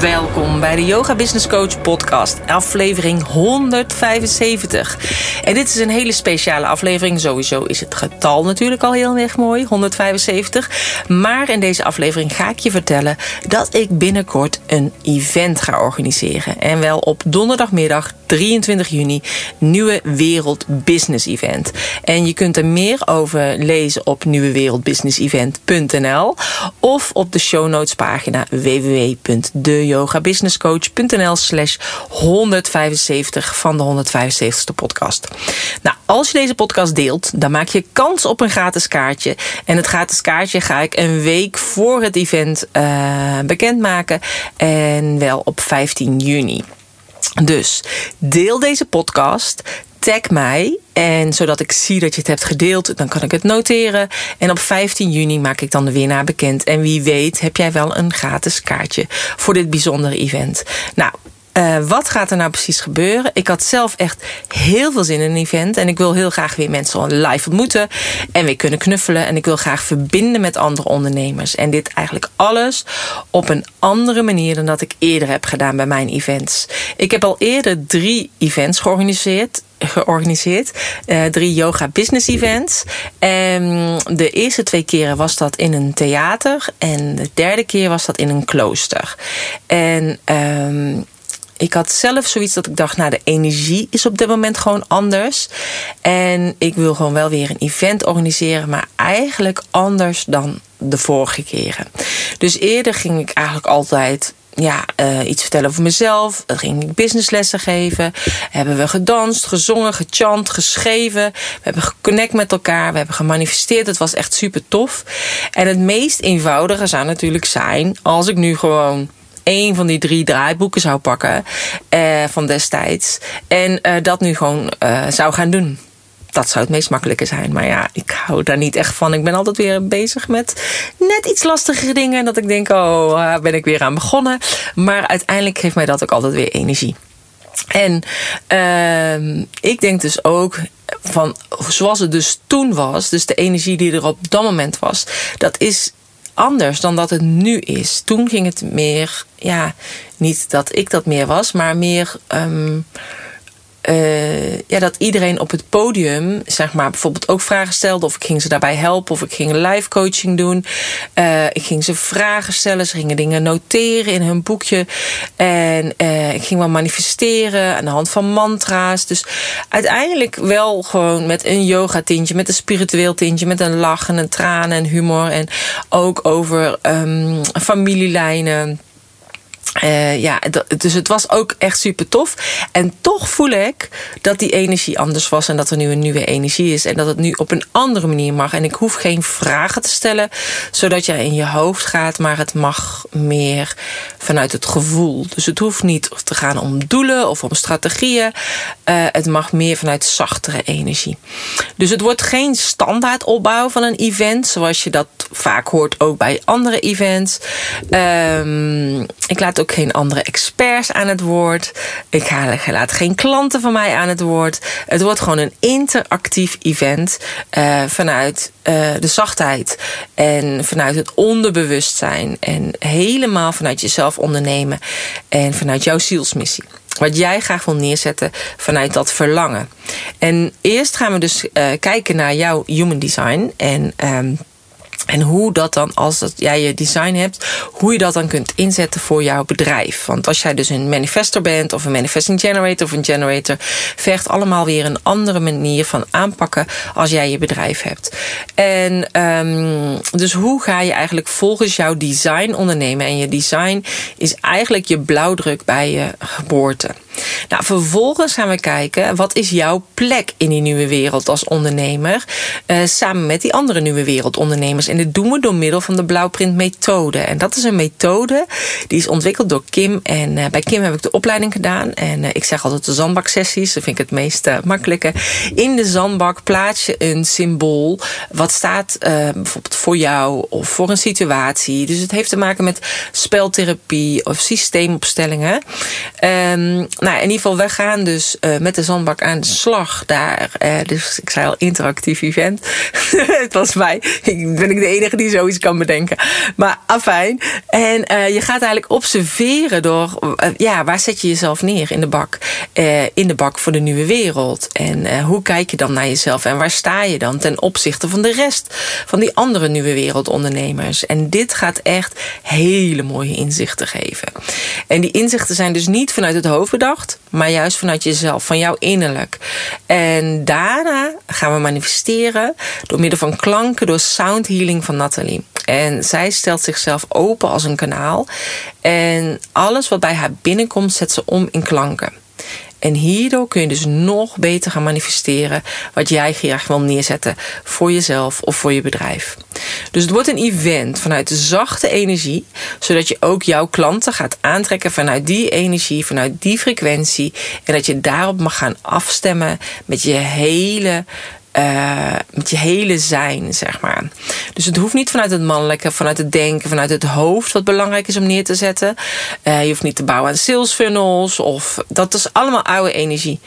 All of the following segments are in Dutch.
Welkom bij de Yoga Business Coach podcast, aflevering 175. En dit is een hele speciale aflevering. Sowieso is het getal natuurlijk al heel erg mooi, 175. Maar in deze aflevering ga ik je vertellen dat ik binnenkort een event ga organiseren. En wel op donderdagmiddag 23 juni, Nieuwe Wereld Business Event. En je kunt er meer over lezen op nieuwewereldbusinessevent.nl of op de show notes pagina www.de yogabusinesscoach.nl slash 175 van de 175ste podcast. Nou, als je deze podcast deelt, dan maak je kans op een gratis kaartje. En het gratis kaartje ga ik een week voor het event uh, bekendmaken. En wel op 15 juni. Dus deel deze podcast tag mij. En zodat ik zie dat je het hebt gedeeld, dan kan ik het noteren. En op 15 juni maak ik dan de winnaar bekend. En wie weet heb jij wel een gratis kaartje voor dit bijzondere event. Nou, uh, wat gaat er nou precies gebeuren? Ik had zelf echt heel veel zin in een event. En ik wil heel graag weer mensen live ontmoeten. En weer kunnen knuffelen. En ik wil graag verbinden met andere ondernemers. En dit eigenlijk alles op een andere manier dan dat ik eerder heb gedaan bij mijn events. Ik heb al eerder drie events georganiseerd georganiseerd. Uh, drie yoga business events. En de eerste twee keren was dat in een theater. En de derde keer was dat in een klooster. En um, ik had zelf zoiets dat ik dacht, nou de energie is op dit moment gewoon anders. En ik wil gewoon wel weer een event organiseren, maar eigenlijk anders dan de vorige keren. Dus eerder ging ik eigenlijk altijd ja, uh, iets vertellen over mezelf. Dan ging ik businesslessen geven. Hebben we gedanst, gezongen, gechant, geschreven. We hebben geconnect met elkaar. We hebben gemanifesteerd. Het was echt super tof. En het meest eenvoudige zou natuurlijk zijn als ik nu gewoon één van die drie draaiboeken zou pakken uh, van destijds. En uh, dat nu gewoon uh, zou gaan doen. Dat zou het meest makkelijke zijn. Maar ja, ik hou daar niet echt van. Ik ben altijd weer bezig met net iets lastigere dingen. En dat ik denk, oh, ben ik weer aan begonnen. Maar uiteindelijk geeft mij dat ook altijd weer energie. En uh, ik denk dus ook van zoals het dus toen was, dus de energie die er op dat moment was, dat is anders dan dat het nu is. Toen ging het meer, ja, niet dat ik dat meer was, maar meer. Um, uh, ja, dat iedereen op het podium, zeg maar, bijvoorbeeld ook vragen stelde. Of ik ging ze daarbij helpen. Of ik ging live coaching doen. Uh, ik ging ze vragen stellen. Ze gingen dingen noteren in hun boekje. En uh, ik ging wel manifesteren aan de hand van mantra's. Dus uiteindelijk wel gewoon met een yoga tintje. Met een spiritueel tintje. Met een lach en traan en humor. En ook over um, familielijnen uh, ja, dus het was ook echt super tof. En toch voel ik dat die energie anders was en dat er nu een nieuwe energie is. En dat het nu op een andere manier mag. En ik hoef geen vragen te stellen zodat jij in je hoofd gaat, maar het mag meer vanuit het gevoel. Dus het hoeft niet te gaan om doelen of om strategieën. Uh, het mag meer vanuit zachtere energie. Dus het wordt geen standaard opbouw van een event, zoals je dat vaak hoort ook bij andere events. Um, ik laat ook geen andere experts aan het woord. Ik laat geen klanten van mij aan het woord. Het wordt gewoon een interactief event uh, vanuit uh, de zachtheid en vanuit het onderbewustzijn en helemaal vanuit jezelf ondernemen en vanuit jouw zielsmissie wat jij graag wil neerzetten vanuit dat verlangen. En eerst gaan we dus uh, kijken naar jouw human design. En um, en hoe dat dan, als dat jij je design hebt, hoe je dat dan kunt inzetten voor jouw bedrijf. Want als jij dus een manifestor bent, of een manifesting generator of een generator, vergt allemaal weer een andere manier van aanpakken als jij je bedrijf hebt. En um, dus hoe ga je eigenlijk volgens jouw design ondernemen? En je design is eigenlijk je blauwdruk bij je geboorte. Nou, vervolgens gaan we kijken, wat is jouw plek in die nieuwe wereld als ondernemer? Uh, samen met die andere nieuwe wereldondernemers. En dit doen we door middel van de Blauwprint methode. En dat is een methode die is ontwikkeld door Kim. En uh, bij Kim heb ik de opleiding gedaan. En uh, ik zeg altijd de zandbaksessies, dat vind ik het meest makkelijke. In de zandbak plaats je een symbool wat staat bijvoorbeeld voor jou of voor een situatie. Dus het heeft te maken met speltherapie of systeemopstellingen. Um, nou, in ieder geval, we gaan dus uh, met de zandbak aan de slag daar. Uh, dus ik zei al, interactief event. het was mij. Ik ben ik de enige die zoiets kan bedenken. Maar afijn. En uh, je gaat eigenlijk observeren door, ja, waar zet je jezelf neer in de bak? in de bak voor de nieuwe wereld. En hoe kijk je dan naar jezelf? En waar sta je dan ten opzichte van de rest van die andere nieuwe wereldondernemers? En dit gaat echt hele mooie inzichten geven. En die inzichten zijn dus niet vanuit het hoofd bedacht, maar juist vanuit jezelf, van jouw innerlijk. En daarna gaan we manifesteren door middel van klanken, door sound healing van Nathalie. En zij stelt zichzelf open als een kanaal. En alles wat bij haar binnenkomt, zet ze om in klanken. En hierdoor kun je dus nog beter gaan manifesteren wat jij graag wil neerzetten voor jezelf of voor je bedrijf. Dus het wordt een event vanuit de zachte energie, zodat je ook jouw klanten gaat aantrekken vanuit die energie, vanuit die frequentie. En dat je daarop mag gaan afstemmen met je hele uh, met je hele zijn, zeg maar. Dus het hoeft niet vanuit het mannelijke, vanuit het denken, vanuit het hoofd, wat belangrijk is om neer te zetten. Uh, je hoeft niet te bouwen aan sales funnels of dat is allemaal oude energie.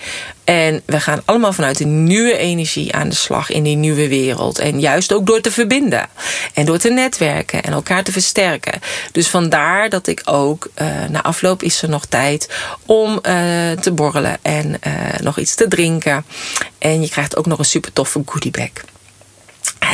En we gaan allemaal vanuit de nieuwe energie aan de slag in die nieuwe wereld. En juist ook door te verbinden. En door te netwerken en elkaar te versterken. Dus vandaar dat ik ook, uh, na afloop is er nog tijd om uh, te borrelen en uh, nog iets te drinken. En je krijgt ook nog een super toffe goodiebag.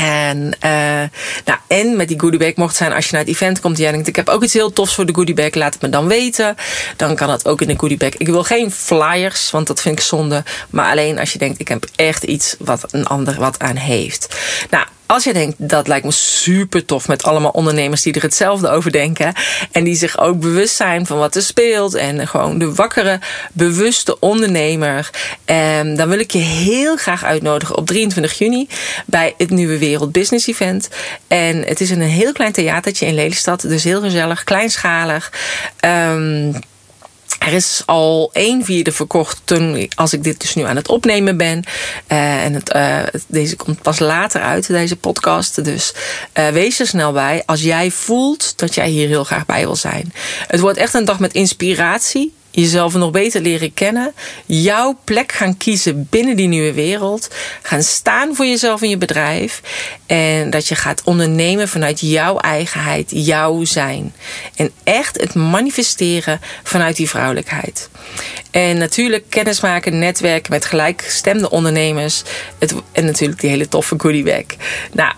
En, uh, nou, en met die goodiebag mocht zijn als je naar het event komt jij denkt ik heb ook iets heel tofs voor de goodiebag, laat het me dan weten. Dan kan dat ook in de goodiebag. Ik wil geen flyers, want dat vind ik zonde. Maar alleen als je denkt ik heb echt iets wat een ander wat aan heeft. Nou, als je denkt, dat lijkt me super tof met allemaal ondernemers die er hetzelfde over denken. En die zich ook bewust zijn van wat er speelt. En gewoon de wakkere, bewuste ondernemer. En dan wil ik je heel graag uitnodigen op 23 juni bij het Nieuwe Wereld Business Event. En het is in een heel klein theatertje in Lelystad. Dus heel gezellig, kleinschalig. Um, er is al één vierde verkocht toen, als ik dit dus nu aan het opnemen ben. Uh, en het, uh, deze komt pas later uit, deze podcast. Dus uh, wees er snel bij als jij voelt dat jij hier heel graag bij wil zijn. Het wordt echt een dag met inspiratie jezelf nog beter leren kennen, jouw plek gaan kiezen binnen die nieuwe wereld, gaan staan voor jezelf en je bedrijf en dat je gaat ondernemen vanuit jouw eigenheid, jouw zijn en echt het manifesteren vanuit die vrouwelijkheid. En natuurlijk kennismaken, netwerken met gelijkgestemde ondernemers het, en natuurlijk die hele toffe goodiebag. Nou,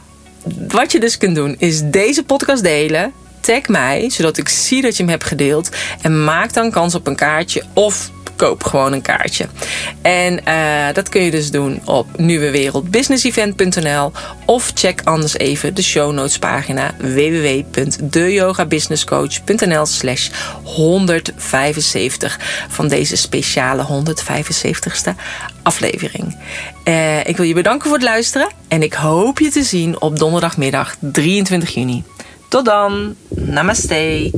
wat je dus kunt doen is deze podcast delen tag mij, zodat ik zie dat je hem hebt gedeeld. En maak dan kans op een kaartje of koop gewoon een kaartje. En uh, dat kun je dus doen op nieuwewereldbusinessevent.nl of check anders even de show notes pagina www.deyogabusinesscoach.nl slash 175 van deze speciale 175ste aflevering. Uh, ik wil je bedanken voor het luisteren en ik hoop je te zien op donderdagmiddag 23 juni. Tot dan. Namaste.